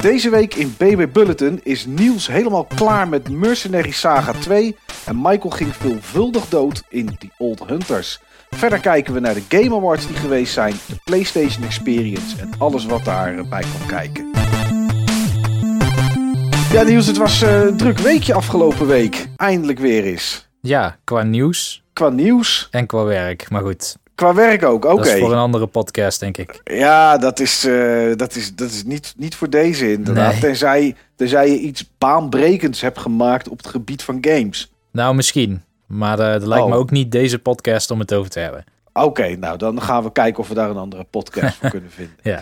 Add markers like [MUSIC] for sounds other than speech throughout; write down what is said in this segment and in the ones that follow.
Deze week in BB Bulletin is Niels helemaal klaar met Mercenary Saga 2 en Michael ging veelvuldig dood in The Old Hunters. Verder kijken we naar de Game Awards die geweest zijn, de PlayStation Experience en alles wat daarbij kwam kijken. Ja Niels, het was eh, een druk weekje afgelopen week. Eindelijk weer eens. Ja, qua nieuws Qua nieuws, en qua werk. Maar goed, qua werk ook, oké. dat is voor een andere podcast, denk ik. Ja, dat is, eh, dat is, dat is niet, niet voor deze inderdaad. Nee. Tenzij, tenzij je iets baanbrekends hebt gemaakt op het gebied van games. Nou, misschien. Maar eh dat lijkt me Oh. ook niet deze podcast om het over te hebben. Oké, nou dan gaan we kijken of we daar een andere podcast voor [LAUGHS] kunnen vinden. Ja.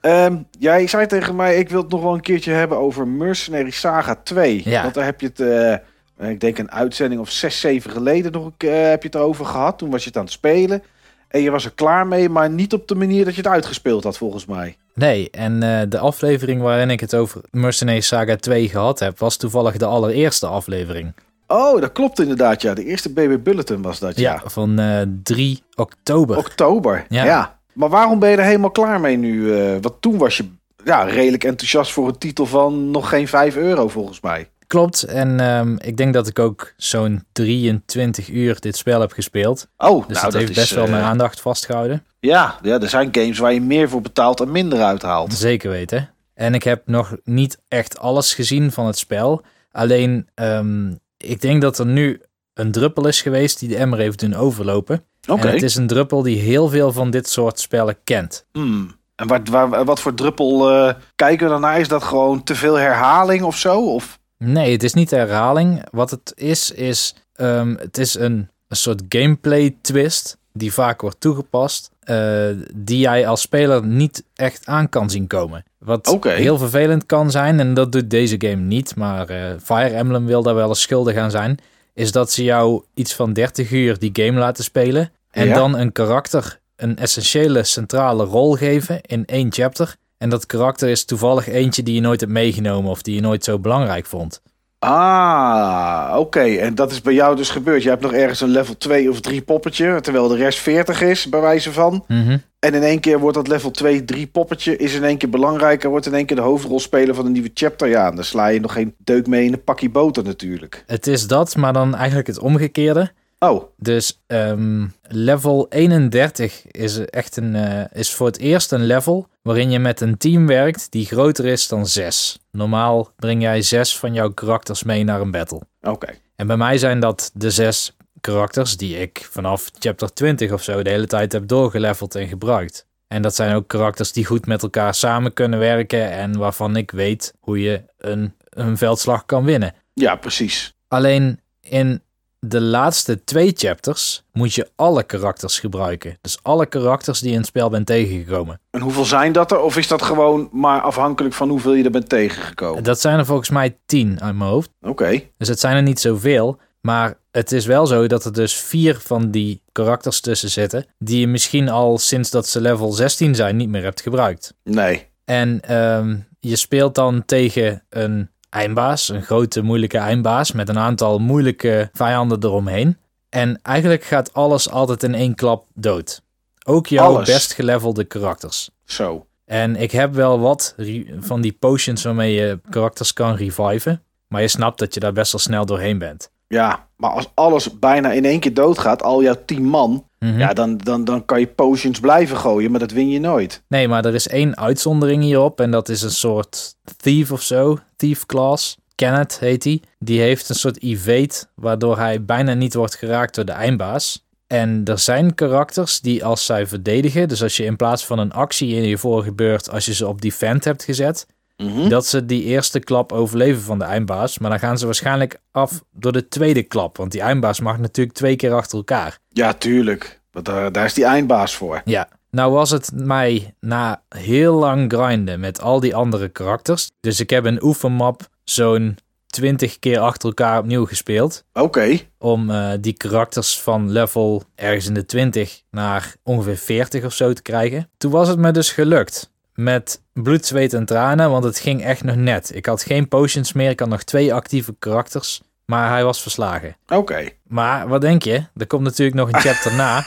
Ehm, jij zei tegen mij, ik wil het nog wel een keertje hebben over Mercenary Saga 2. Ja. Want daar heb je het, eh, ik denk een uitzending of zes, zeven geleden nog eh, heb je het over gehad. Toen was je het aan het spelen. En je was er klaar mee, maar niet op de manier dat je het uitgespeeld had volgens mij. Nee, en eh, de aflevering waarin ik het over Mercenary Saga 2 gehad heb, was toevallig de allereerste aflevering. Oh, dat klopt inderdaad, ja. De eerste BB Bulletin was dat, ja. Ja, van eh 3 oktober. Oktober, ja. Ja. Maar waarom ben je er helemaal klaar mee nu? eh want toen was je ja, redelijk enthousiast voor een titel van nog geen 5 euro volgens mij. Klopt, en ehm, ik denk dat ik ook zo'n 23 uur dit spel heb gespeeld. Oh, Dus nou dat heeft is, best wel eh, mijn aandacht vastgehouden. Ja, ja, er zijn games waar je meer voor betaalt en minder uithaalt. Zeker weten. En ik heb nog niet echt alles gezien van het spel. Alleen, ehm, ik denk dat er nu een druppel is geweest die de emmer heeft doen overlopen. Oké. Het is een druppel die heel veel van dit soort spellen kent. Hmm. En wat, waar, wat voor druppel eh, kijken we dan naar? Is dat gewoon te veel herhaling of zo? Of... Nee, het is niet herhaling. Wat het is, is ehm, het is een, een soort gameplay twist die vaak wordt toegepast. eh, die jij als speler niet echt aan kan zien komen. Wat heel vervelend kan zijn, en dat doet deze game niet, maar eh, Fire Emblem wil daar wel eens schuldig aan zijn. Is dat ze jou iets van 30 uur die game laten spelen. En Ja. dan een karakter een essentiële centrale rol geven in één chapter. En dat karakter is toevallig eentje die je nooit hebt meegenomen of die je nooit zo belangrijk vond. Ah, oké. En dat is bij jou dus gebeurd. Je hebt nog ergens een level 2 of 3 poppetje, terwijl de rest 40 is, bij wijze van. Mhm. En in één keer wordt dat level 2, 3 poppetje is in één keer belangrijker, wordt in één keer de hoofdrolspeler van een nieuwe chapter. Ja, en dan sla je nog geen deuk mee in een pakje boter natuurlijk. Het is dat, maar dan eigenlijk het omgekeerde. Oh, Dus ehm, level 31 is echt een, eh, is voor het eerst een level waarin je met een team werkt die groter is dan 6. Normaal breng jij 6 van jouw karakters mee naar een battle. oké. En bij mij zijn dat de zes karakters die ik vanaf chapter 20 of zo de hele tijd heb doorgeleveld en gebruikt. En dat zijn ook karakters die goed met elkaar samen kunnen werken en waarvan ik weet hoe je een, een veldslag kan winnen. Ja, precies. Alleen in de laatste twee chapters moet je alle karakters gebruiken. Dus alle karakters die je in het spel bent tegengekomen. En hoeveel zijn dat er? Of is dat gewoon maar afhankelijk van hoeveel je er bent tegengekomen? Dat zijn er volgens mij tien uit mijn hoofd. Oké. Dus het zijn er niet zoveel. Maar het is wel zo dat er dus vier van die karakters tussen zitten. Die je misschien al sinds dat ze level 16 zijn niet meer hebt gebruikt. Nee. En ehm, je speelt dan tegen een eindbaas. Een grote moeilijke eindbaas. Met een aantal moeilijke vijanden eromheen. En eigenlijk gaat alles altijd in één klap dood. Ook jouw Alles? best gelevelde karakters. Zo. En ik heb wel wat van die potions waarmee je karakters kan reviven. Maar je snapt dat je daar best wel snel doorheen bent. Ja, maar als alles bijna in één keer doodgaat, al jouw tien man, Mhm. ja, dan, dan, dan kan je potions blijven gooien, maar dat win je nooit. Nee, maar er is één uitzondering hierop. En dat is een soort thief of zo. Thief class. Kenneth heet hij. Die heeft een soort evade. Waardoor hij bijna niet wordt geraakt door de eindbaas. En er zijn karakters die als zij verdedigen. Dus als je in plaats van een actie in je vorige beurt. Als je ze op defend hebt gezet. Mhm. Dat ze die eerste klap overleven van de eindbaas. Maar dan gaan ze waarschijnlijk af door de tweede klap. Want die eindbaas mag natuurlijk twee keer achter elkaar. Ja, tuurlijk. Want daar, daar is die eindbaas voor. Ja, nou was het mij na heel lang grinden met al die andere karakters. Dus ik heb een oefenmap zo'n 20 keer achter elkaar opnieuw gespeeld. Oké. Om eh, die karakters van level ergens in de 20 naar ongeveer 40 of zo te krijgen. Toen was het me dus gelukt. Met bloed, zweet en tranen, want het ging echt nog net. Ik had geen potions meer, ik had nog twee actieve karakters. Maar hij was verslagen. Oké. Maar wat denk je? Er komt natuurlijk nog een [LAUGHS] chapter na.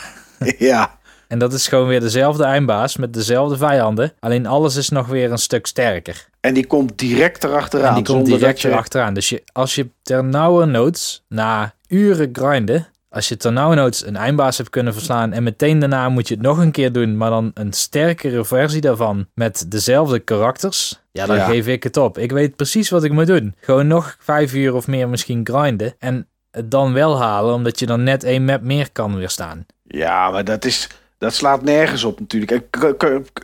ja. En dat is gewoon weer dezelfde eindbaas met dezelfde vijanden. Alleen alles is nog weer een stuk sterker. En die komt direct erachteraan. En die komt direct je... erachteraan. Dus je, als je ter nauwe nood na uren grinden, als je ter nauwe nood een eindbaas hebt kunnen verslaan en meteen daarna moet je het nog een keer doen, maar dan een sterkere versie daarvan met dezelfde karakters, ja, dan Ja. geef ik het op. Ik weet precies wat ik moet doen. Gewoon nog vijf uur of meer misschien grinden en het dan wel halen, omdat je dan net één map meer kan weerstaan. Ja, maar dat, is, dat slaat nergens op natuurlijk. En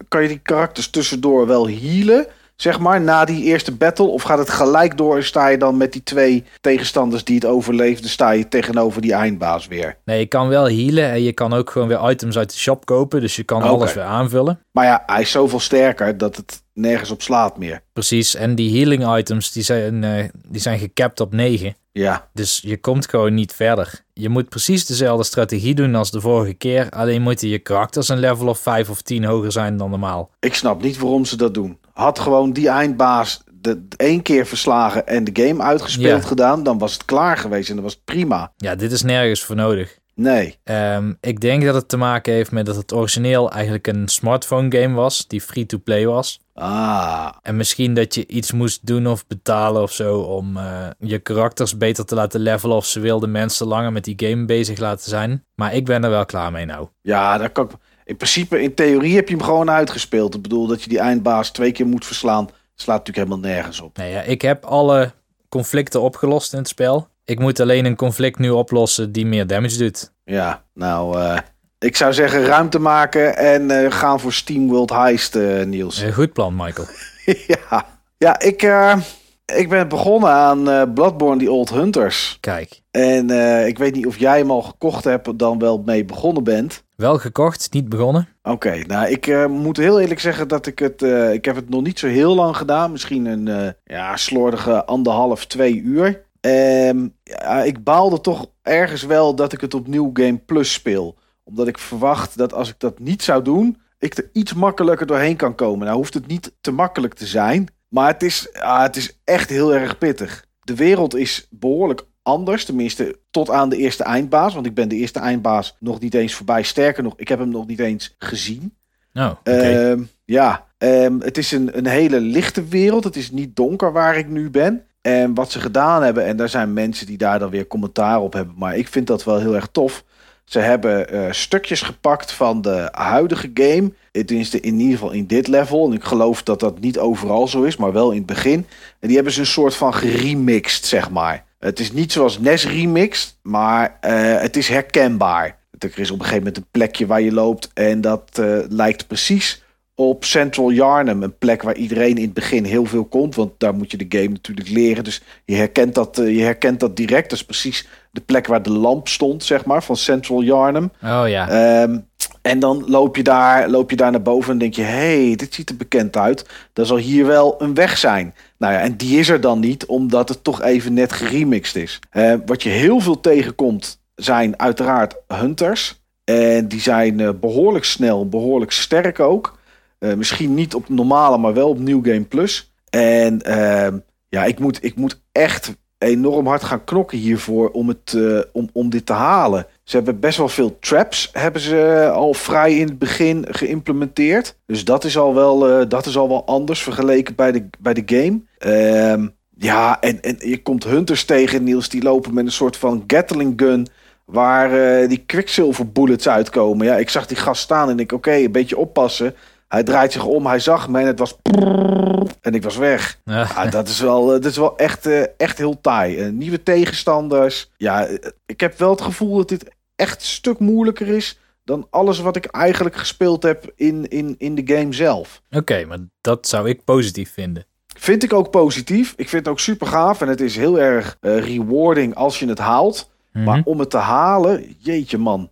kan je die karakters tussendoor wel healen, zeg maar, na die eerste battle? Of gaat het gelijk door en sta je dan met die twee tegenstanders die het overleefden, sta je tegenover die eindbaas weer? Nee, je kan wel healen en je kan ook gewoon weer items uit de shop kopen, dus je kan alles weer aanvullen. Maar ja, hij is zoveel sterker dat het nergens op slaat meer. Precies, en die healing items die zijn, eh, die zijn gecapt op 9. Ja, Dus je komt gewoon niet verder. Je moet precies dezelfde strategie doen als de vorige keer. Alleen moeten je karakters een level of 5 of 10 hoger zijn dan normaal. ik snap niet waarom ze dat doen. Had gewoon die eindbaas de, één keer verslagen en de game uitgespeeld Ja. gedaan, dan was het klaar geweest en dan was het prima. Ja, dit is nergens voor nodig. Nee. Ehm, ik denk dat het te maken heeft met dat het origineel eigenlijk een smartphone game was. Die free-to-play was. Ah, En misschien dat je iets moest doen of betalen of zo om eh, je karakters beter te laten levelen. Of ze wilden mensen langer met die game bezig laten zijn. Maar ik ben er wel klaar mee nou. Ja, dat kan ik. In principe, in theorie heb je hem gewoon uitgespeeld. Ik bedoel dat je die eindbaas twee keer moet verslaan. Slaat natuurlijk helemaal nergens op. Nee, ja, ik heb alle conflicten opgelost in het spel. Ik moet alleen een conflict nu oplossen die meer damage doet. Ja, nou, eh, ik zou zeggen ruimte maken en eh, gaan voor Steam World Heist, eh, Niels. Een goed plan, Michael. [LAUGHS] ja, ja ik, ik ben begonnen aan eh, Bloodborne The Old Hunters. Kijk, En eh, ik weet niet of jij hem al gekocht hebt, dan wel mee begonnen bent. wel gekocht, niet begonnen. Oké, nou ik eh, moet heel eerlijk zeggen dat ik het, ik heb het nog niet zo heel lang gedaan. Misschien een ja, slordige anderhalf, twee uur. Ja, ik baalde toch ergens wel dat ik het op New Game Plus speel. Omdat ik verwacht dat als ik dat niet zou doen, ik er iets makkelijker doorheen kan komen. Nou hoeft het niet te makkelijk te zijn, maar het is, ah, het is echt heel erg pittig. De wereld is behoorlijk anders, tenminste tot aan de eerste eindbaas. Want ik ben de eerste eindbaas nog niet eens voorbij. Sterker nog, ik heb hem nog niet eens gezien. Oh, oké. Ehm, ja, ehm, het is een, een hele lichte wereld. Het is niet donker waar ik nu ben. En wat ze gedaan hebben, en daar zijn mensen die daar dan weer commentaar op hebben, maar ik vind dat wel heel erg tof. Ze hebben eh, stukjes gepakt van de huidige game. Tenminste, in ieder geval in dit level. En ik geloof dat dat niet overal zo is, maar wel in het begin. En die hebben ze een soort van geremixed, zeg maar. Het is niet zoals NES remixed, maar eh, het is herkenbaar. Er is op een gegeven moment een plekje waar je loopt en dat eh, lijkt precies op Central Yarnum. Een plek waar iedereen in het begin heel veel komt, want daar moet je de game natuurlijk leren. Dus je herkent dat, je herkent dat direct. Dat is precies de plek waar de lamp stond, zeg maar, van Central Yarnum. Oh ja. Ehm, en dan loop je, daar, loop je daar naar boven en denk je: hé, hey, dit ziet er bekend uit. Dan zal hier wel een weg zijn. Nou ja, en die is er dan niet, omdat het toch even net geremixed is. Eh, wat je heel veel tegenkomt, zijn uiteraard hunters. En die zijn eh, behoorlijk snel, behoorlijk sterk ook. Eh, misschien niet op normale, maar wel op New Game Plus. En ehm, ja, ik moet, ik moet echt enorm hard gaan knokken hiervoor om, het, eh, om, om dit te halen. Ze hebben best wel veel traps hebben ze al vrij in het begin geïmplementeerd. Dus dat is al wel, eh, dat is al wel anders vergeleken bij de, bij de game. Ehm, ja, en, en je komt hunters tegen, Niels, die lopen met een soort van Gatling gun... waar eh, die quicksilver bullets uitkomen. Ja, ik zag die gast staan en ik, oké, een beetje oppassen. Hij draait zich om, hij zag me en het was... En ik was weg. Ja. Ja, dat is wel, eh, dat is wel echt, eh, echt heel taai. Eh, nieuwe tegenstanders. Ja, ik heb wel het gevoel dat dit echt een stuk moeilijker is dan alles wat ik eigenlijk gespeeld heb in, in, in de game zelf. Oké, maar dat zou ik positief vinden. Vind ik ook positief. Ik vind het ook super gaaf en het is heel erg rewarding als je het haalt. Maar Mhm. om het te halen, jeetje man,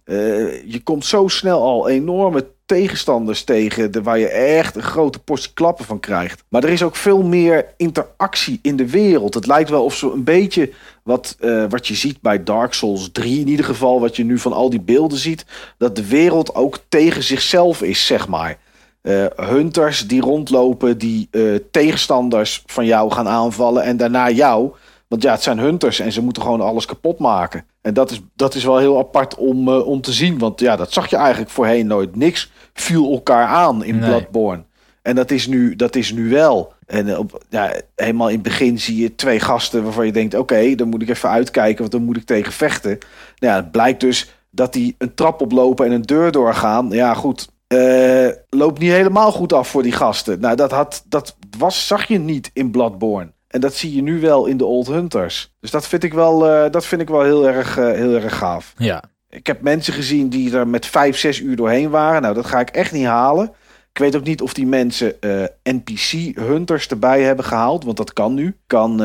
je komt zo snel al enorme tegenstanders tegen de, waar je echt een grote portie klappen van krijgt. Maar er is ook veel meer interactie in de wereld. Het lijkt wel of zo een beetje wat, eh, wat je ziet bij Dark Souls 3 in ieder geval, wat je nu van al die beelden ziet, dat de wereld ook tegen zichzelf is, zeg maar. Eh, hunters die rondlopen, die eh, tegenstanders van jou gaan aanvallen en daarna jou. Want ja, het zijn hunters en ze moeten gewoon alles kapot maken. En dat is, dat is wel heel apart om, uh, om te zien. Want ja, dat zag je eigenlijk voorheen nooit. Niks viel elkaar aan in Nee. Bloodborne. En dat is nu, dat is nu wel. En eh, op, ja, helemaal in het begin zie je twee gasten waarvan je denkt... oké, dan moet ik even uitkijken, want dan moet ik tegen vechten. Nou ja, het blijkt dus dat die een trap oplopen en een deur doorgaan. Ja, goed. eh, loopt niet helemaal goed af voor die gasten. Nou, dat, had, dat was, zag je niet in Bloodborne. En dat zie je nu wel in de Old Hunters. Dus dat vind ik wel, eh, dat vind ik wel heel, erg, eh, heel erg gaaf. Ja, Ik heb mensen gezien die er met vijf, zes uur doorheen waren. Nou, dat ga ik echt niet halen. Ik weet ook niet of die mensen eh, NPC-hunters erbij hebben gehaald. Want dat kan nu. Kan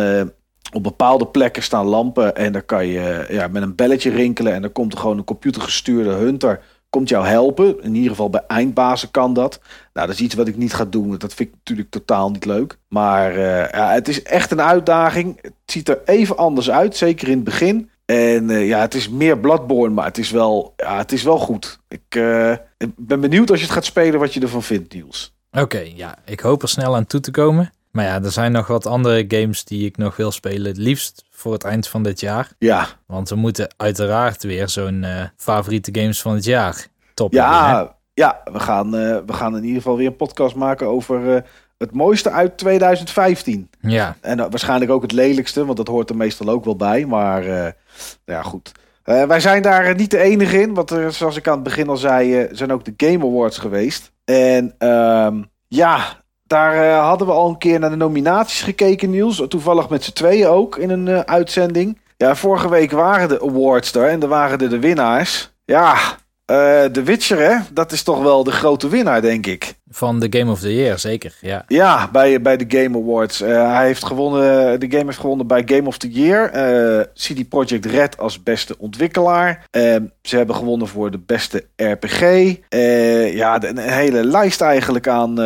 op bepaalde plekken staan lampen. En dan kan je ja, met een belletje rinkelen. En dan komt er gewoon een computergestuurde hunter. Komt jou helpen. In ieder geval bij eindbazen kan dat. Nou, dat is iets wat ik niet ga doen. Dat vind ik natuurlijk totaal niet leuk. Maar eh, ja, het is echt een uitdaging. Het ziet er even anders uit. Zeker in het begin. En eh, ja, het is meer Bloodborne, maar het is wel, ja, het is wel goed. Ik eh, ik ben benieuwd als je het gaat spelen wat je ervan vindt, Niels. oké. ja, ik hoop er snel aan toe te komen. Maar ja, er zijn nog wat andere games die ik nog wil spelen. Het liefst voor het eind van dit jaar. Ja, Want we moeten uiteraard weer zo'n eh, favoriete games van het jaar top hebben, ja, ja we, gaan, eh, we gaan in ieder geval weer een podcast maken over eh, het mooiste uit 2015. Ja, En waarschijnlijk ook het lelijkste, want dat hoort er meestal ook wel bij. Maar nou ja, goed. Wij zijn daar niet de enige in, want er, zoals ik aan het begin al zei, zijn ook de Game Awards geweest. En ehm, ja, daar eh, hadden we al een keer naar de nominaties gekeken, Niels. Toevallig met z'n tweeën ook in een eh, uitzending. Ja, vorige week waren de awards er en er waren er de winnaars. Ja, eh The Witcher, hè? Dat is toch wel de grote winnaar, denk ik. Van de Game of the Year, zeker. Ja, Ja, bij, bij de Game Awards. Eh, hij heeft gewonnen, de game heeft gewonnen bij Game of the Year. Eh, CD Projekt Red als beste ontwikkelaar. Eh, ze hebben gewonnen voor de beste RPG. Eh, ja, een hele lijst eigenlijk aan,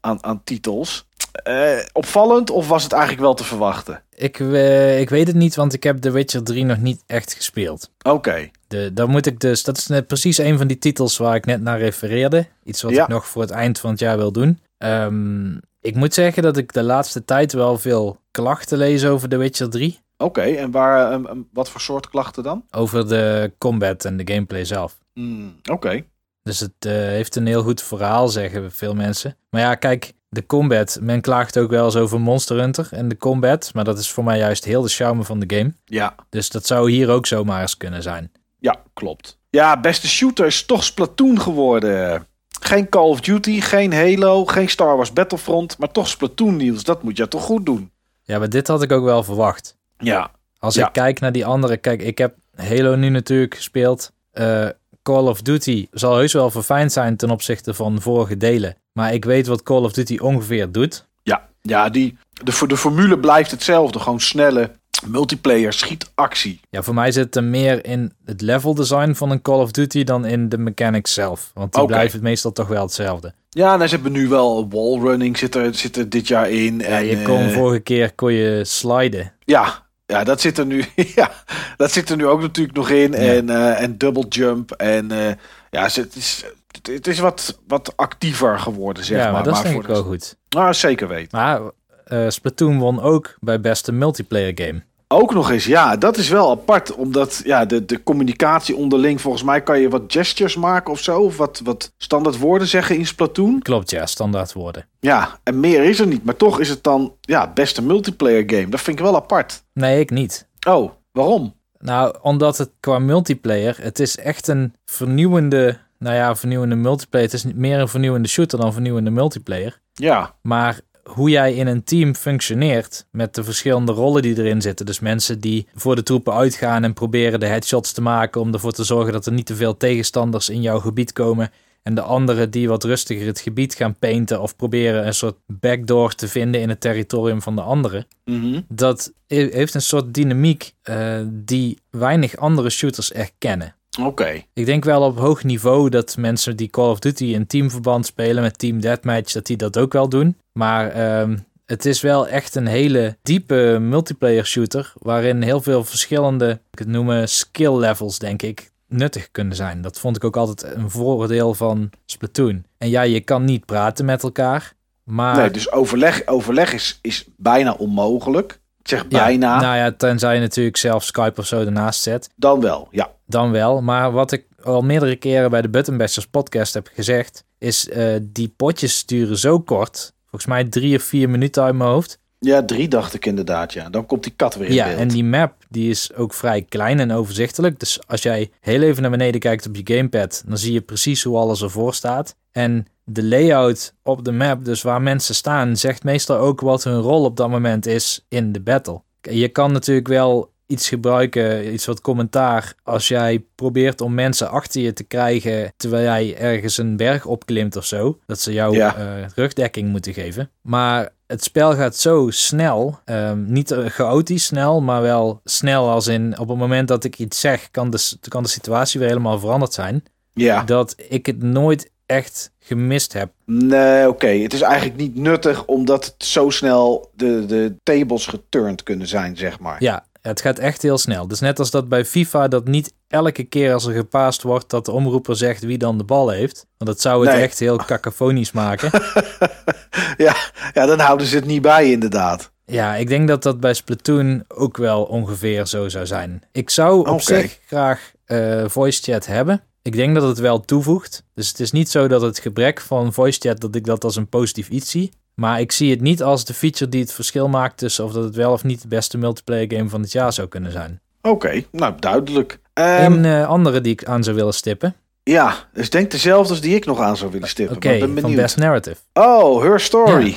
aan, aan titels. Eh, opvallend of was het eigenlijk wel te verwachten? ik, eh, ik weet het niet, want ik heb The Witcher 3 nog niet echt gespeeld. Oké, dan moet ik dus, dat is net precies een van die titels waar ik net naar refereerde. Iets wat Ja. ik nog voor het eind van het jaar wil doen. Ehm, ik moet zeggen dat ik de laatste tijd wel veel klachten lees over The Witcher 3. oké. En waar, ehm, ehm, wat voor soort klachten dan? Over de combat en de gameplay zelf. Hmm, oké. Dus het eh, heeft een heel goed verhaal, zeggen veel mensen. Maar ja, kijk, de combat. Men klaagt ook wel eens over Monster Hunter en de combat. Maar dat is voor mij juist heel de charme van de game. Ja, Dus dat zou hier ook zomaar eens kunnen zijn. Ja, klopt. Ja, beste shooter is toch Splatoon geworden. Geen Call of Duty, geen Halo, geen Star Wars Battlefront, maar toch Splatoon Niels. Dat moet je toch goed doen. Ja, maar dit had ik ook wel verwacht. Ja, Als Ja. ik kijk naar die andere, kijk, ik heb Halo nu natuurlijk gespeeld. Eh, Call of Duty zal heus wel verfijnd zijn ten opzichte van vorige delen. Maar ik weet wat Call of Duty ongeveer doet. ja, ja die, de, voor de formule blijft hetzelfde. Gewoon snelle multiplayer, schietactie. Ja, voor mij zit er meer in het level design van een Call of Duty dan in de mechanics zelf. Want die Oké. blijven meestal toch wel hetzelfde. Ja, nou, ze hebben nu wel wallrunning zit er, zit er dit jaar in. Ja, en, je kon eh, vorige keer kon je sliden. ja, ja, dat zit er nu. [LAUGHS] ja, dat zit er nu ook natuurlijk nog in. En, eh, en double jump. En eh, ja, het is, het is wat, wat actiever geworden, zeg ja, maar. maar, dat voor ik wel goed. Nou, zeker weten. Maar eh, Splatoon won ook bij beste multiplayer game. Ook nog eens, ja, dat is wel apart. Omdat ja, de, de communicatie onderling, volgens mij kan je wat gestures maken of zo. Of wat, wat standaard woorden zeggen in Splatoon. Klopt, ja, standaard woorden. Ja, en meer is er niet. Maar toch is het dan, ja, beste multiplayer game. Dat vind ik wel apart. Nee, ik niet. Oh, waarom? Nou, omdat het qua multiplayer, het is echt een vernieuwende, nou ja, vernieuwende multiplayer. Het is meer een vernieuwende shooter dan vernieuwende multiplayer. Ja, Maar hoe jij in een team functioneert met de verschillende rollen die erin zitten. Dus mensen die voor de troepen uitgaan en proberen de headshots te maken om ervoor te zorgen dat er niet te veel tegenstanders in jouw gebied komen. En de anderen die wat rustiger het gebied gaan painten of proberen een soort backdoor te vinden in het territorium van de anderen. mhm. Dat he- heeft een soort dynamiek eh, die weinig andere shooters erkennen. Oké. Ik denk wel op hoog niveau dat mensen die Call of Duty in teamverband spelen met Team Deathmatch, dat die dat ook wel doen. Maar ehm, het is wel echt een hele diepe multiplayer shooter, waarin heel veel verschillende, ik het noemen, skill levels, denk ik, nuttig kunnen zijn. Dat vond ik ook altijd een voordeel van Splatoon. En ja, je kan niet praten met elkaar, maar Nee, dus overleg, overleg is, is bijna onmogelijk. Ik zeg bijna. nou ja, tenzij je natuurlijk zelf Skype of zo ernaast zet. Dan wel, ja. Dan wel. Maar wat ik al meerdere keren bij de Buttonbashers podcast heb gezegd, is uh, die potjes duren zo kort. Volgens mij drie of vier minuten uit mijn hoofd. Ja, drie dacht ik inderdaad, ja. Dan komt die kat weer in ja, beeld. en die map die is ook vrij klein en overzichtelijk. Dus als jij heel even naar beneden kijkt op je gamepad, dan zie je precies hoe alles ervoor staat. En de layout op de map, dus waar mensen staan, zegt meestal ook wat hun rol op dat moment is in de battle. Je kan natuurlijk wel iets gebruiken, iets wat commentaar, als jij probeert om mensen achter je te krijgen terwijl jij ergens een berg opklimt of zo. Dat ze jou Ja. eh, rugdekking moeten geven. Maar het spel gaat zo snel, ehm, niet eh, chaotisch snel, maar wel snel als in op het moment dat ik iets zeg, kan de, kan de situatie weer helemaal veranderd zijn. Ja, Dat ik het nooit echt gemist heb. nee, oké. Het is eigenlijk niet nuttig omdat het zo snel de, de tables geturnd kunnen zijn, zeg maar. Ja, het gaat echt heel snel. Dus net als dat bij FIFA dat niet elke keer als er gepaast wordt dat de omroeper zegt wie dan de bal heeft. Want dat zou het Nee. echt heel kakafonisch maken. [LAUGHS] ja, ja, dan houden ze het niet bij, inderdaad. ja, ik denk dat dat bij Splatoon ook wel ongeveer zo zou zijn. Ik zou op zich graag eh, voice chat hebben. Ik denk dat het wel toevoegt. Dus het is niet zo dat het gebrek van voice chat dat ik dat als een positief iets zie. Maar ik zie het niet als de feature die het verschil maakt tussen of dat het wel of niet de beste multiplayer game van het jaar zou kunnen zijn. Oké, nou, duidelijk. Ehm, Een eh, andere die ik aan zou willen stippen. Ja, dus denk dezelfde als die ik nog aan zou willen stippen. Oké, ben van. Best Narrative. Oh, Her Story. Ja.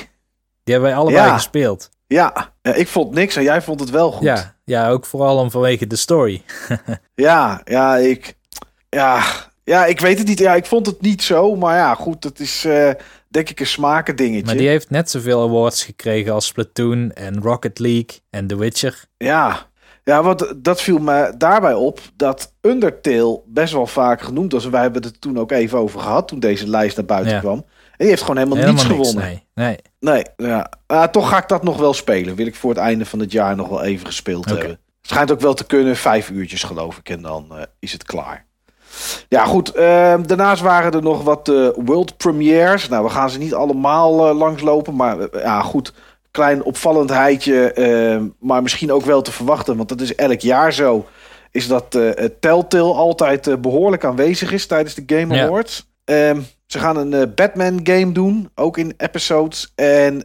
Die hebben wij allebei Ja. gespeeld. Ja. ja, ik vond niks en jij vond het wel goed. Ja, ja, ook vooral om vanwege de story. [LAUGHS] ja, ja, ik, ja, ja, ik weet het niet. Ja, ik vond het niet zo, maar ja, goed, het is eh, denk ik een smaken dingetje. Maar die heeft net zoveel awards gekregen als Splatoon en Rocket League en The Witcher. Ja, ja, want dat viel me daarbij op dat Undertale best wel vaak genoemd was. En wij hebben het toen ook even over gehad toen deze lijst naar buiten Ja. kwam. En die heeft gewoon helemaal, Helemaal niets niks, gewonnen. nee. nee. Nee, ja. Toch ga ik dat nog wel spelen. Wil ik voor het einde van het jaar nog wel even gespeeld Oké. hebben. Het schijnt ook wel te kunnen, vijf uurtjes geloof ik. En dan eh, is het klaar. Ja, goed. ehm, daarnaast waren er nog wat eh, world premieres. Nou, we gaan ze niet allemaal eh, langslopen. Maar eh, ja, goed. Klein opvallendheidje. ehm, maar misschien ook wel te verwachten. Want dat is elk jaar zo. Is dat Telltale altijd eh, behoorlijk aanwezig is tijdens de Game Ja. Awards. Ehm, ze gaan een Batman game doen. Ook in episodes. En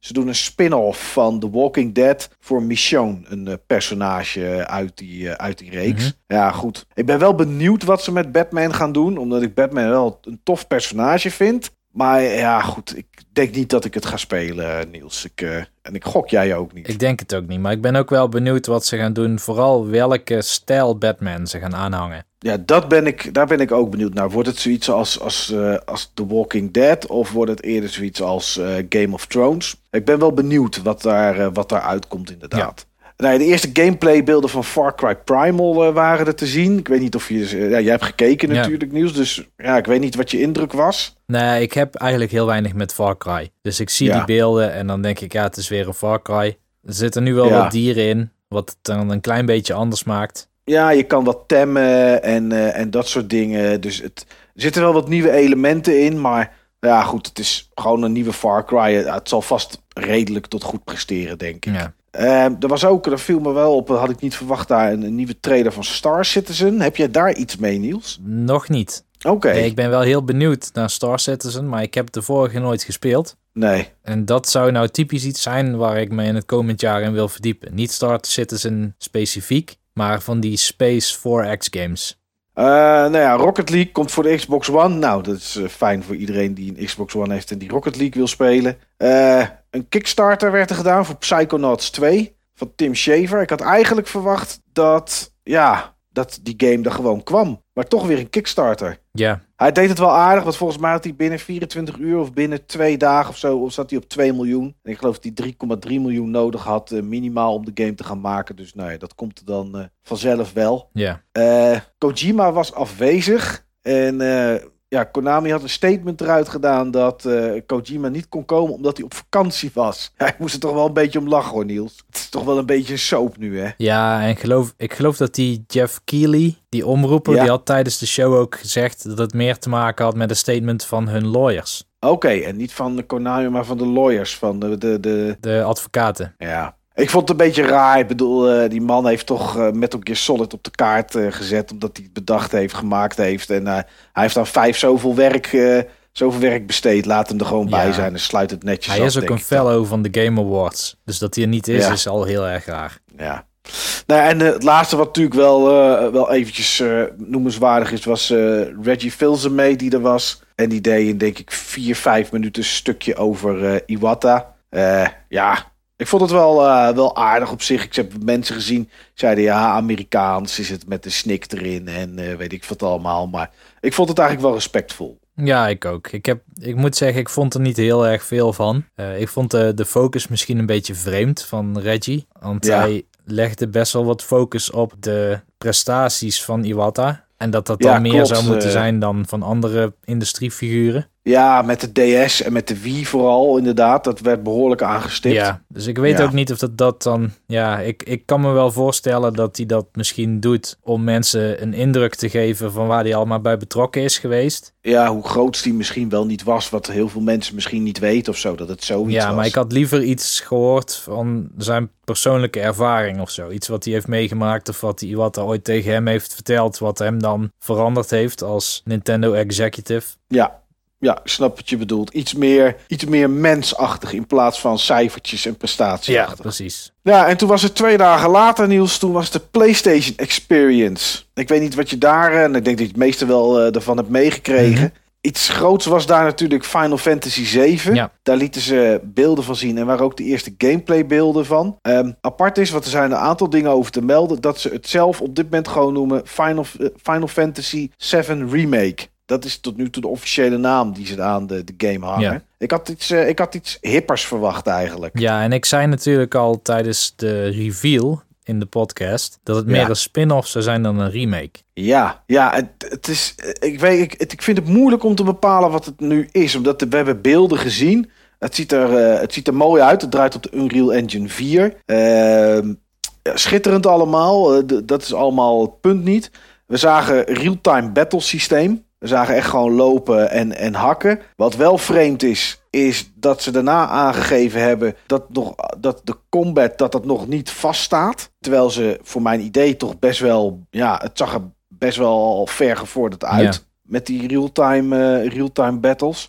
ze doen een spin-off van The Walking Dead voor Michonne. Een eh, personage uit die, eh, uit die reeks. Mhm. Ja, goed. Ik ben wel benieuwd wat ze met Batman gaan doen. Omdat ik Batman wel een tof personage vind. Maar ja, goed. Ik denk niet dat ik het ga spelen, Niels. Ik, eh, en ik gok jij ook niet. Ik denk het ook niet. Maar ik ben ook wel benieuwd wat ze gaan doen. Vooral welke stijl Batman ze gaan aanhangen. Ja, dat ben ik, daar ben ik ook benieuwd naar. Wordt het zoiets als, als, als The Walking Dead? Of wordt het eerder zoiets als Game of Thrones? Ik ben wel benieuwd wat daar, eh, wat daar uitkomt inderdaad. Nou, de eerste gameplaybeelden van Far Cry Primal eh, waren er te zien. Ik weet niet of je... eh, ja, jij hebt gekeken Ja. natuurlijk, Niels. Dus ja, ik weet niet wat je indruk was. Nee, ik heb eigenlijk heel weinig met Far Cry. Dus ik zie Ja. die beelden en dan denk ik, ja, het is weer een Far Cry. Er zitten nu wel Ja. wat dieren in, wat het dan een klein beetje anders maakt. Ja, je kan wat temmen en, en dat soort dingen. Dus het, er zitten wel wat nieuwe elementen in. Maar ja, goed, het is gewoon een nieuwe Far Cry. Het zal vast redelijk tot goed presteren, denk ik. Ja. Ehm, er was ook, dat viel me wel op, had ik niet verwacht daar, een, een nieuwe trailer van Star Citizen. Heb jij daar iets mee, Niels? Nog niet. Oké, Nee, ik ben wel heel benieuwd naar Star Citizen, maar ik heb de vorige nooit gespeeld. nee. En dat zou nou typisch iets zijn waar ik me in het komend jaar in wil verdiepen. Niet Star Citizen specifiek, maar van die Space 4X games. Eh, nou ja, Rocket League komt voor de Xbox One. Nou, dat is eh, fijn voor iedereen die een Xbox One heeft en die Rocket League wil spelen. Eh, een Kickstarter werd er gedaan voor Psychonauts 2 van Tim Schafer. Ik had eigenlijk verwacht dat, ja, dat die game er gewoon kwam. Maar toch weer een Kickstarter. Ja, Hij deed het wel aardig, want volgens mij had hij binnen 24 uur of binnen twee dagen of zo, of zat hij op 2 miljoen. En ik geloof dat hij 3,3 miljoen nodig had, eh, minimaal om de game te gaan maken. Dus nou ja, dat komt er dan eh, vanzelf wel. ja. Eh, Kojima was afwezig. En ja, Konami had een statement eruit gedaan dat eh, Kojima niet kon komen omdat hij op vakantie was. [LAUGHS] Ja, ik moest er toch wel een beetje om lachen hoor, Niels. Het is toch wel een beetje een soap nu, hè? Ja, en geloof, ik geloof dat die Jeff Keighley, die omroeper, Ja. die had tijdens de show ook gezegd dat het meer te maken had met een statement van hun lawyers, Oké, en niet van Konami, maar van de lawyers, van de... de, de de advocaten. ja. Ik vond het een beetje raar. Ik bedoel, eh, die man heeft toch uh, Metal Gear Solid op de kaart uh, gezet. Omdat hij het bedacht heeft, gemaakt heeft. En hij heeft dan vijf zoveel werk, zoveel werk besteed. Laat hem er gewoon ja. bij zijn en sluit het netjes Hij af, is ook een fellow van de Game Awards. Dus dat hij er niet is, ja. is al heel erg raar. Ja. Nou, en het laatste wat natuurlijk wel, wel eventjes noemenswaardig is, was Reggie Fils-Aimé die er was. En die deed een, denk ik, vier, vijf minuten stukje over Iwata. ja, ik vond het wel, uh, wel aardig op zich. Ik heb mensen gezien, zeiden ja, Amerikaans is het met de snik erin en uh, weet ik wat allemaal. Maar ik vond het eigenlijk wel respectvol. Ja, ik ook. Ik, heb, ik moet zeggen, ik vond er niet heel erg veel van. Uh, ik vond de, de focus misschien een beetje vreemd van Reggie. Want ja. hij legde best wel wat focus op de prestaties van Iwata. En dat dat dan meer klopt, zou moeten eh. zijn dan van andere industriefiguren. Ja, met de DS en met de Wii vooral inderdaad. Dat werd behoorlijk aangestipt. Ja, dus ik weet Ja. ook niet of dat, dat dan... Ja, ik, ik kan me wel voorstellen dat hij dat misschien doet om mensen een indruk te geven van waar hij allemaal bij betrokken is geweest. Ja, hoe groot die misschien wel niet was. Wat heel veel mensen misschien niet weten of zo. Dat het zoiets ja, was. maar ik had liever iets gehoord van zijn persoonlijke ervaring of zo. Iets wat hij heeft meegemaakt of wat, hij, wat er ooit tegen hem heeft verteld. Wat hem dan veranderd heeft als Nintendo executive. Ja, ja, ik snap wat je bedoelt. Iets meer, iets meer mensachtig in plaats van cijfertjes en prestaties. precies. Ja, en toen was het twee dagen later, Niels. Toen was de PlayStation Experience. Ik weet niet wat je daar... eh, En ik denk dat je het meeste wel eh, ervan hebt meegekregen. Mhm. Iets groots was daar natuurlijk Final Fantasy 7. Ja. Daar lieten ze beelden van zien en waren ook de eerste gameplay beelden van. Ehm, apart is, want er zijn een aantal dingen over te melden, dat ze het zelf op dit moment gewoon noemen Final, eh, Final Fantasy 7 Remake. Dat is tot nu toe de officiële naam die ze aan de, de game hangen. Ja. Ik, had iets, eh, ik had iets hippers verwacht eigenlijk. Ja, en ik zei natuurlijk al tijdens de reveal in de podcast dat het Ja. meer een spin-off zou zijn dan een remake. Ja, ja het, het is, ik, weet, ik, het, ik vind het moeilijk om te bepalen wat het nu is. Omdat de- we hebben beelden gezien. Het ziet, er, eh, het ziet er mooi uit. Het draait op de Unreal Engine 4. Ehm, schitterend allemaal. Eh, dat is allemaal het punt niet. We zagen real-time battle systeem. We zagen echt gewoon lopen en, en hakken. Wat wel vreemd is, is dat ze daarna aangegeven hebben dat, nog, dat de combat dat dat nog niet vaststaat. Terwijl ze voor mijn idee toch best wel, ja, het zag er best wel al ver gevorderd uit. Ja. Met die real-time eh, real-time battles.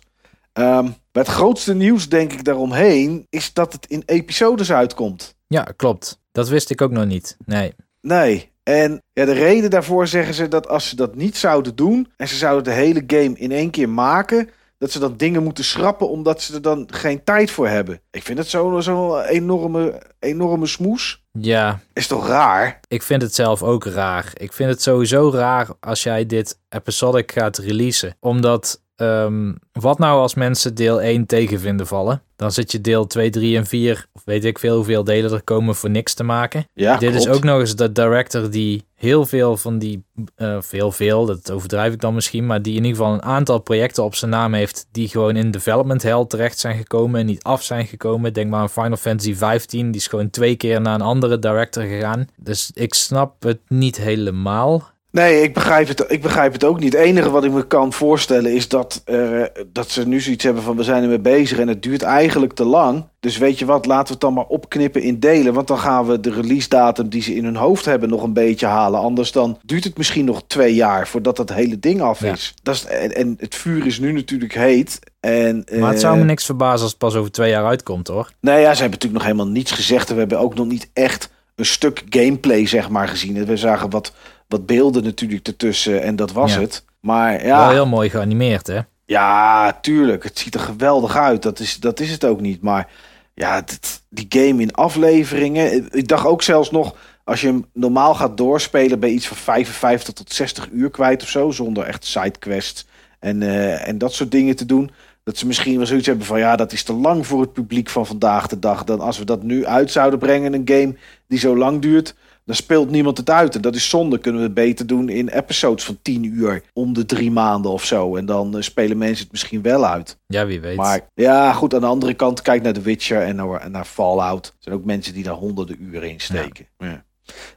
Maar het grootste nieuws, denk ik, daaromheen, is dat het in episodes uitkomt. Ja, klopt. Dat wist ik ook nog niet. Nee. Nee. En ja, de reden daarvoor zeggen ze dat als ze dat niet zouden doen en ze zouden de hele game in één keer maken, dat ze dan dingen moeten schrappen omdat ze er dan geen tijd voor hebben. Ik vind het zo'n zo enorme, enorme smoes. Ja, Is toch raar? ik vind het zelf ook raar. Ik vind het sowieso raar als jij dit episodic gaat releasen. Omdat, ehm, wat nou als mensen deel 1 tegen vinden vallen? Dan zit je deel 2, 3 en 4, of weet ik veel hoeveel delen er komen voor niks te maken. Ja, Dit is ook nog eens de director die heel veel van die, eh veel veel, dat overdrijf ik dan misschien, maar die in ieder geval een aantal projecten op zijn naam heeft die gewoon in development hell terecht zijn gekomen en niet af zijn gekomen. Denk maar aan Final Fantasy 15, die is gewoon twee keer naar een andere director gegaan. Dus ik snap het niet helemaal. Nee, ik begrijp, het, ik begrijp het ook niet. Het enige wat ik me kan voorstellen is dat, eh, dat ze nu zoiets hebben van we zijn ermee bezig en het duurt eigenlijk te lang. Dus weet je wat, laten we het dan maar opknippen in delen. Want dan gaan we de release datum die ze in hun hoofd hebben nog een beetje halen. Anders dan duurt het misschien nog twee jaar voordat dat hele ding af Ja. is. Dat is en, en het vuur is nu natuurlijk heet. En, Maar het zou eh, me niks verbazen als het pas over twee jaar uitkomt hoor. Nou ja, ze hebben natuurlijk nog helemaal niets gezegd. En we hebben ook nog niet echt een stuk gameplay, zeg maar, gezien. We zagen wat, wat beelden natuurlijk ertussen en dat was Ja. het. Maar Wel ja, heel mooi geanimeerd hè. ja, tuurlijk. Het ziet er geweldig uit. Dat is, dat is het ook niet. Maar ja, dit- die game in afleveringen. Ik dacht ook zelfs nog, als je hem normaal gaat doorspelen, ben je iets van 55 tot 60 uur kwijt of zo. Zonder echt sidequests en, eh, en dat soort dingen te doen. Dat ze misschien wel zoiets hebben van ja, dat is te lang voor het publiek van vandaag de dag. Dan als we dat nu uit zouden brengen, een game die zo lang duurt, dan speelt niemand het uit. En dat is zonde. Kunnen we het beter doen in episodes van 10 uur om de drie maanden of zo. En dan eh, spelen mensen het misschien wel uit. Ja, wie weet. Maar ja, goed, aan de andere kant, kijk naar The Witcher en naar, naar Fallout. Er zijn ook mensen die daar honderden uren in steken. Ja.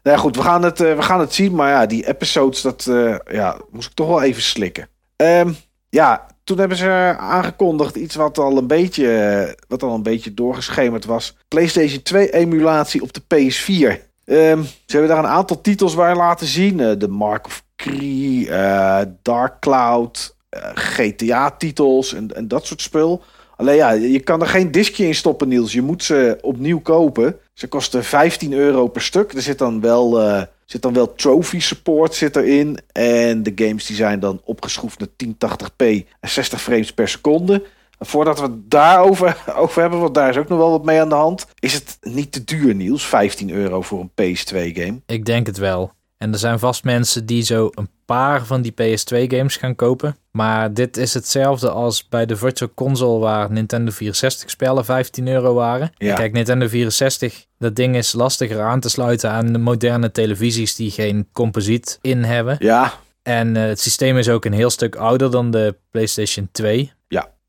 Nou ja, goed, we gaan, het, eh, we gaan het zien. Maar ja, die episodes, dat eh, ja, moest ik toch wel even slikken. Ehm, ja, toen hebben ze aangekondigd iets wat al een beetje, wat al een beetje doorgeschemerd was. PlayStation 2 emulatie op de PS4. Ehm, ze hebben daar een aantal titels bij laten zien. Uh, de Mark of Cree, uh, Dark Cloud, uh, GTA-titels en, en dat soort spul. Alleen ja, je kan er geen diskje in stoppen, Niels. Je moet ze opnieuw kopen. Ze kosten 15 euro per stuk. Er zit dan wel, zit dan wel trophy support zit erin. En de games die zijn dan opgeschroefd naar 1080p en 60 frames per seconde. Voordat we het daarover [LAUGHS] over hebben, want daar is ook nog wel wat mee aan de hand. Is het niet te duur, Niels? 15 euro voor een PS2-game? Ik denk het wel. En er zijn vast mensen die zo een paar van die PS2-games gaan kopen. Maar dit is hetzelfde als bij de Virtual Console waar Nintendo 64-spellen 15 euro waren. Ja. Kijk, Nintendo 64, dat ding is lastiger aan te sluiten aan de moderne televisies die geen composiet in hebben. Ja, En eh, het systeem is ook een heel stuk ouder dan de PlayStation 2.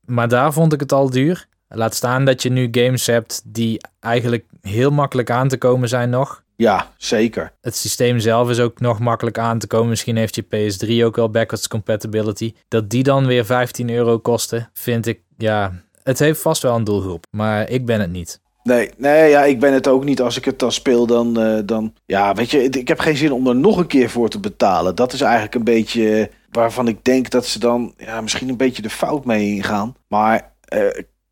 Maar daar vond ik het al duur. Laat staan dat je nu games hebt die eigenlijk heel makkelijk aan te komen zijn nog. ja, zeker. Het systeem zelf is ook nog makkelijk aan te komen. Misschien heeft je PS3 ook wel backwards compatibility. Dat die dan weer 15 euro kosten, vind ik, ja, het heeft vast wel een doelgroep. Maar ik ben het niet. Nee, nee, ja, ik ben het ook niet. Als ik het dan speel, dan, eh, dan... Ja, weet je, ik heb geen zin om er nog een keer voor te betalen. Dat is eigenlijk een beetje waarvan ik denk dat ze dan ja, misschien een beetje de fout mee ingaan. Maar eh,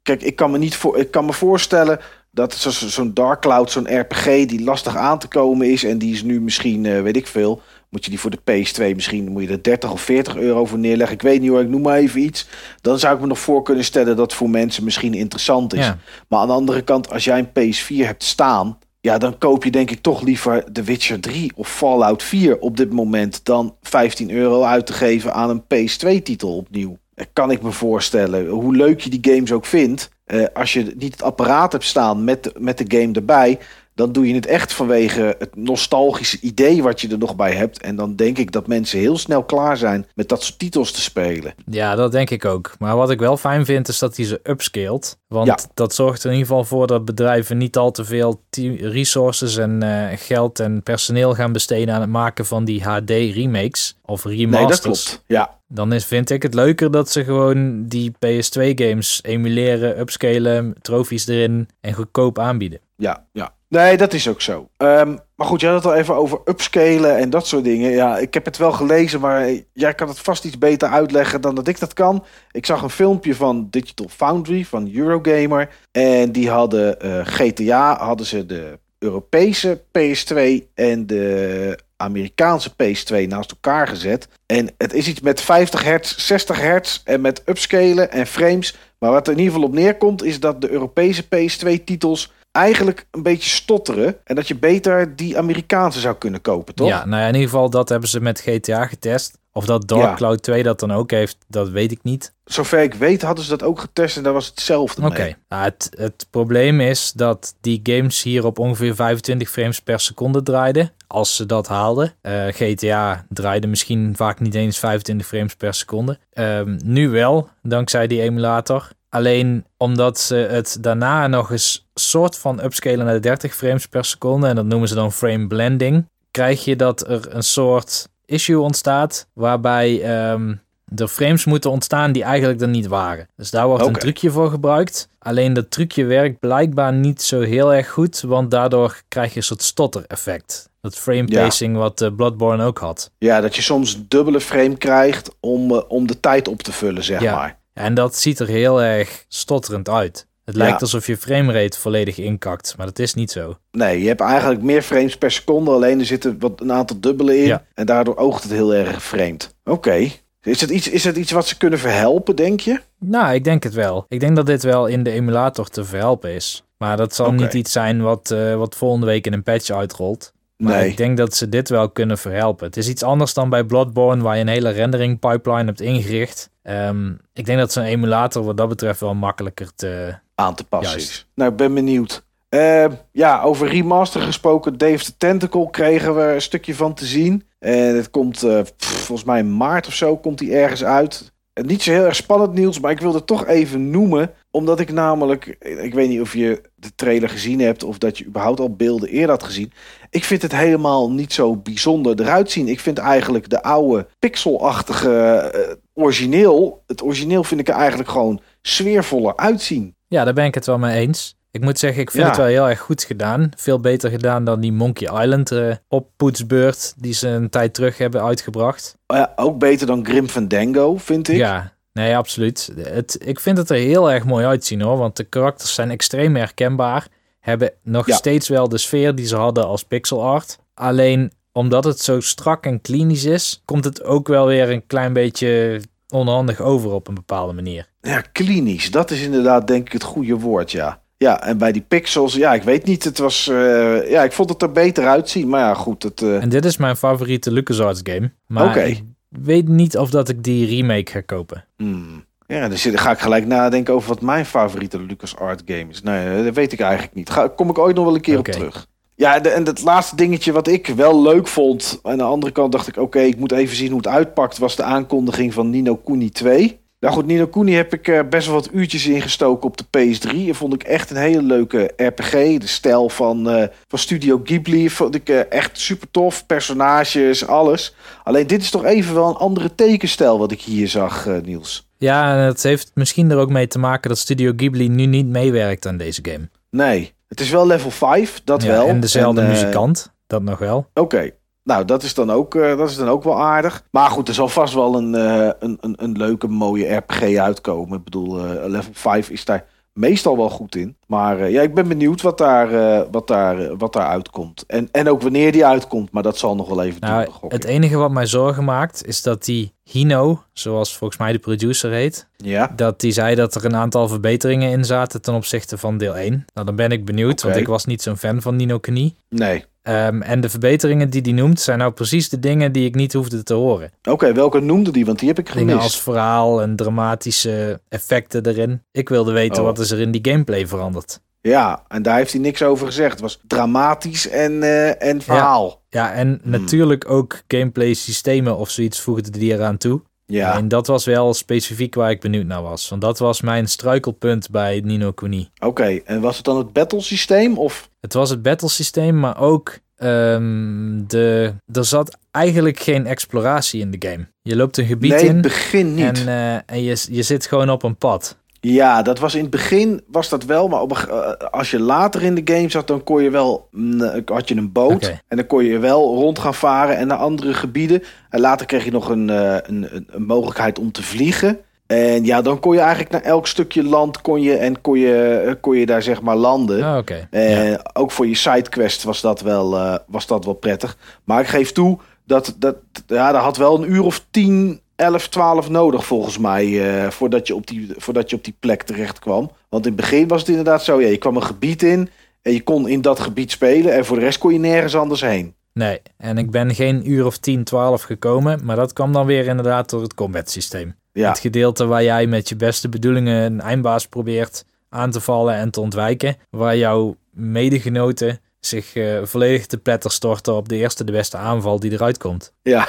kijk, ik kan me, niet voor, ik kan me voorstellen dat zo- zo- zo'n Dark Cloud, zo'n RPG die lastig aan te komen is... en die is nu misschien, eh, weet ik veel... Moet je die voor de PS2 misschien moet je er 30 of 40 euro voor neerleggen. Ik weet niet hoor, ik noem maar even iets. Dan zou ik me nog voor kunnen stellen dat voor mensen misschien interessant is. Ja. Maar aan de andere kant, als jij een PS4 hebt staan, ja, dan koop je denk ik toch liever The Witcher 3 of Fallout 4 op dit moment dan 15 euro uit te geven aan een PS2-titel opnieuw. Eh, Kan ik me voorstellen. Hoe leuk je die games ook vindt, eh, als je niet het apparaat hebt staan met met de game erbij, dan doe je het echt vanwege het nostalgische idee wat je er nog bij hebt. En dan denk ik dat mensen heel snel klaar zijn met dat soort titels te spelen. Ja, dat denk ik ook. Maar wat ik wel fijn vind, is dat hij ze upscaled. Want Ja. dat zorgt er in ieder geval voor dat bedrijven niet al te veel resources en eh, geld en personeel gaan besteden aan het maken van die HD remakes of remasters. Nee, dat klopt. Ja, Dan is, vind ik het leuker dat ze gewoon die PS2 games emuleren, upscalen, trofies erin en goedkoop aanbieden. ja, ja. Nee, dat is ook zo. Ehm, maar goed, je had het al even over upscalen en dat soort dingen. Ja, ik heb het wel gelezen, maar jij kan het vast iets beter uitleggen dan dat ik dat kan. Ik zag een filmpje van Digital Foundry, van Eurogamer. En die hadden eh, GTA, hadden ze de Europese PS2 en de Amerikaanse PS2 naast elkaar gezet. En het is iets met 50 hertz, 60 hertz en met upscalen en frames. Maar wat er in ieder geval op neerkomt is dat de Europese PS2-titels eigenlijk een beetje stotteren. En dat je beter die Amerikaanse zou kunnen kopen, toch? Ja, nou ja, in ieder geval dat hebben ze met GTA getest. Of dat Dark Ja. Cloud 2 dat dan ook heeft, dat weet ik niet. Zover ik weet hadden ze dat ook getest en daar was hetzelfde Oké. mee. Nou, het, het probleem is dat die games hier op ongeveer 25 frames per seconde draaiden. Als ze dat haalden. Eh, GTA draaide misschien vaak niet eens 25 frames per seconde. Ehm, nu wel, dankzij die emulator. Alleen omdat ze het daarna nog eens soort van upscalen naar 30 frames per seconde. En dat noemen ze dan frame blending. Krijg je dat er een soort issue ontstaat. Waarbij ehm, er frames moeten ontstaan die eigenlijk er niet waren. Dus daar wordt een trucje voor gebruikt. Alleen dat trucje werkt blijkbaar niet zo heel erg goed. Want daardoor krijg je een soort stotter-effect. Dat frame Ja. pacing wat eh, Bloodborne ook had. Ja, dat je soms dubbele frame krijgt om, eh, om de tijd op te vullen, zeg Ja. maar. En dat ziet er heel erg stotterend uit. Het lijkt Ja. alsof je framerate volledig inkakt, maar dat is niet zo. Nee, je hebt eigenlijk meer frames per seconde, alleen er zitten wat, een aantal dubbelen in. Ja. En daardoor oogt het heel erg vreemd. Oké. Is, het iets, is het iets wat ze kunnen verhelpen, denk je? Nou, ik denk het wel. Ik denk dat dit wel in de emulator te verhelpen is. Maar dat zal niet iets zijn wat, eh, wat volgende week in een patch uitrolt. Maar Nee. ik denk dat ze dit wel kunnen verhelpen. Het is iets anders dan bij Bloodborne, waar je een hele rendering pipeline hebt ingericht. Ehm, ik denk dat zo'n emulator wat dat betreft wel makkelijker te... aan te passen Juist. is. Nou, ik ben benieuwd. Eh, ja, over remaster gesproken. Dave the Tentacle kregen we een stukje van te zien. En het komt eh, pff, volgens mij in maart of zo komt hij ergens uit. Niet zo heel erg spannend nieuws, maar ik wilde het toch even noemen. Omdat ik namelijk, ik weet niet of je de trailer gezien hebt of dat je überhaupt al beelden eerder had gezien. Ik vind het helemaal niet zo bijzonder eruit zien. Ik vind eigenlijk de oude pixelachtige, eh, origineel, het origineel vind ik er eigenlijk gewoon sfeervoller uitzien. Ja, daar ben ik het wel mee eens. Ik moet zeggen, ik vind Ja. het wel heel erg goed gedaan. Veel beter gedaan dan die Monkey Island eh oppoetsbeurt die ze een tijd terug hebben uitgebracht. Oh Ja, ook beter dan Grim Fandango, vind ik. Ja, nee, absoluut. Het, ik vind het er heel erg mooi uitzien hoor, want de karakters zijn extreem herkenbaar. Hebben nog Ja. steeds wel de sfeer die ze hadden als pixel art. Alleen omdat het zo strak en klinisch is, komt het ook wel weer een klein beetje onhandig over op een bepaalde manier. Ja, klinisch. Dat is inderdaad denk ik het goede woord, ja. Ja, en bij die pixels, ja, ik weet niet. Het was, eh, ja, ik vond het er beter uitzien. Maar ja, goed. Het, eh, En dit is mijn favoriete LucasArts game. Maar Oké. ik weet niet of dat ik die remake ga kopen. hmm. Ja, dan ga ik gelijk nadenken over wat mijn favoriete LucasArts game is. Nee, dat weet ik eigenlijk niet. Ga, kom ik ooit nog wel een keer op terug. Ja, de, en het laatste dingetje wat ik wel leuk vond. Aan de andere kant dacht ik, oké, ik moet even zien hoe het uitpakt. Was de aankondiging van Nino Kuni 2. Nou goed, Nino Kuni heb ik eh, best wel wat uurtjes ingestoken op de PS3. En vond ik echt een hele leuke RPG. De stijl van, eh, van Studio Ghibli vond ik eh, echt super tof. Personages, alles. Alleen dit is toch even wel een andere tekenstijl wat ik hier zag, Niels. Ja, en het heeft misschien er ook mee te maken dat Studio Ghibli nu niet meewerkt aan deze game. Nee, het is wel level 5, dat Ja, wel. En dezelfde En, eh, muzikant, dat nog wel. Oké. Nou, dat is, dan ook, eh, dat is dan ook wel aardig. Maar goed, er zal vast wel een, eh, een, een, een leuke, mooie RPG uitkomen. Ik bedoel, level 5 is daar meestal wel goed in. Maar eh, ja, ik ben benieuwd wat daar, eh, wat daar, eh, wat daar uitkomt. En, en ook wanneer die uitkomt, maar dat zal nog wel even Nou, het enige wat mij zorgen maakt, is dat die Hino, zoals volgens mij de producer heet, Ja, dat die zei dat er een aantal verbeteringen in zaten ten opzichte van deel 1. Nou, dan ben ik benieuwd, want ik was niet zo'n fan van Nino Kuni. nee. Ehm, en de verbeteringen die die noemt, zijn nou precies de dingen die ik niet hoefde te horen. Oké, welke noemde die? Want die heb ik gemist. Dingen als verhaal en dramatische effecten erin. Ik wilde weten Oh. wat is er in die gameplay veranderd. Ja, en daar heeft hij niks over gezegd. Het was dramatisch en, eh, en verhaal. Ja, en Hmm. natuurlijk ook gameplay systemen of zoiets voegde die eraan toe. Ja, En dat was wel specifiek waar ik benieuwd naar was. Want dat was mijn struikelpunt bij Nino Kuni. oké. En was het dan het battlesysteem? Of Het was het battlesysteem, maar ook ehm, de, er zat eigenlijk geen exploratie in de game. Je loopt een gebied nee, in het begin niet. en, eh, en je, je zit gewoon op een pad. Ja, dat was in het begin was dat wel, maar op eh, als je later in de game zat, dan kon je wel, mm, had je een boot en dan kon je wel rond gaan varen en naar andere gebieden. En later kreeg je nog een, eh, een, een, een mogelijkheid om te vliegen. En ja, dan kon je eigenlijk naar elk stukje land kon je en kon je, eh, kon je daar zeg maar landen. Ah, Ja. Ook voor je sidequest was dat wel, was dat wel prettig. Maar ik geef toe, dat, dat, ja, dat had wel een uur of 10, 11, 12 nodig volgens mij. eh, voordat, je op die, voordat je op die plek terecht kwam. Want in het begin was het inderdaad zo. Ja, je kwam een gebied in en je kon in dat gebied spelen. En voor de rest kon je nergens anders heen. Nee, en ik ben geen uur of 10, 12 gekomen. Maar dat kwam dan weer inderdaad door het combat systeem. Ja, Het gedeelte waar jij met je beste bedoelingen een eindbaas probeert aan te vallen en te ontwijken. Waar jouw medegenoten zich eh, volledig te pletter storten op de eerste de beste aanval die eruit komt. ja.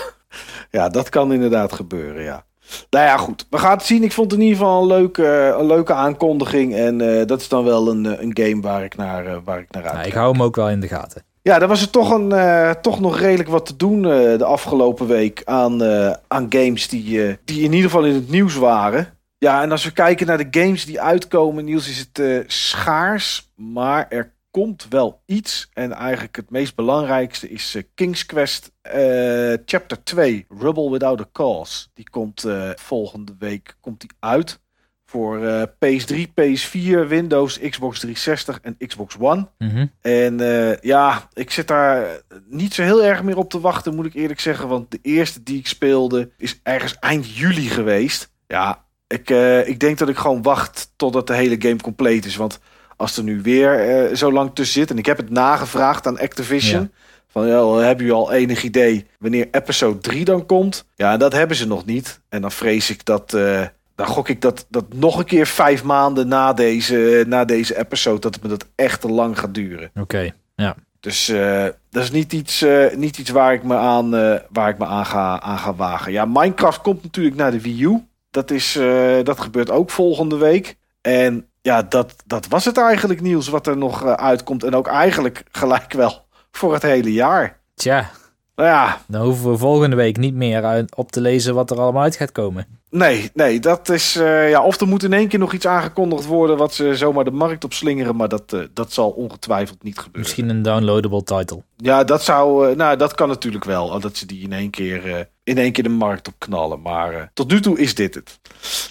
Ja, dat kan inderdaad gebeuren, ja. Nou ja, goed. We gaan het zien. Ik vond het in ieder geval een leuke, een leuke aankondiging. En eh, dat is dan wel een, eh, een game waar ik naar, eh, waar ik naar uit Nou, ik hou hem ook wel in de gaten. Ja, er was er toch, een, toch nog redelijk wat te doen de afgelopen week aan, aan games die, die in ieder geval in het nieuws waren. Ja, en als we kijken naar de games die uitkomen, Niels, is het schaars. Maar er komt wel iets. En eigenlijk het meest belangrijkste is eh, King's Quest eh, Chapter 2, Rebel Without a Cause. Die komt eh, volgende week komt die uit. Voor eh, PS3, PS4, Windows, Xbox 360 en Xbox One. Mhm. En ja, ik zit daar niet zo heel erg meer op te wachten, moet ik eerlijk zeggen. Want de eerste die ik speelde is ergens eind juli geweest. Ja, ik, ik denk dat ik gewoon wacht totdat de hele game compleet is. Want als er nu weer eh, zo lang tussen zit... en ik heb het nagevraagd aan Activision... Ja. van ja, hebben jullie al enig idee wanneer episode 3 dan komt? Ja, dat hebben ze nog niet. En dan vrees ik dat... eh, dan gok ik dat, dat nog een keer vijf maanden na deze, na deze episode... dat het me dat echt te lang gaat duren. Oké, ja. Dus eh, dat is niet iets, niet iets waar ik me aan, waar ik me aan, ga, aan ga wagen. Ja, Minecraft komt natuurlijk naar de Wii U. Dat, is, dat gebeurt ook volgende week. En ja, dat, dat was het eigenlijk, Niels, wat er nog eh, uitkomt. En ook eigenlijk [LAUGHS] gelijk wel voor het hele jaar. Tja, Nou ja, dan hoeven we volgende week niet meer op te lezen wat er allemaal uit gaat komen. Nee, nee, dat is. eh, ja, of er moet in één keer nog iets aangekondigd worden. wat ze zomaar de markt op slingeren. Maar dat, eh, dat zal ongetwijfeld niet gebeuren. Misschien een downloadable title. Ja, dat zou. nou, dat kan natuurlijk wel. Dat ze die in één keer. In één keer de markt op knallen. Maar eh, tot nu toe is dit het.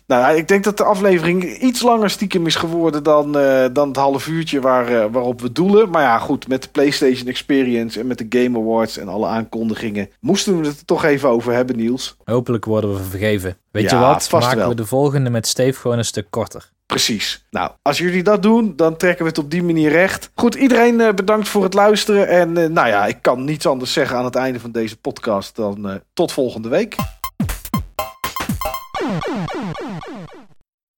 Nou, ik denk dat de aflevering iets langer stiekem is geworden dan, eh, dan het half uurtje waar, eh, waarop we doelen. Maar ja, goed, met de PlayStation Experience en met de Game Awards en alle aankondigingen. moesten we het er toch even over hebben, Niels. Hopelijk worden we vergeven. Weet Ja, je wat? vast Maken wel. we de volgende met Steve gewoon een stuk korter. Precies. Nou, als jullie dat doen, dan trekken we het op die manier recht. Goed, iedereen eh, bedankt voor het luisteren. En eh, nou ja, ik kan niets anders zeggen aan het einde van deze podcast dan eh, tot volgende week.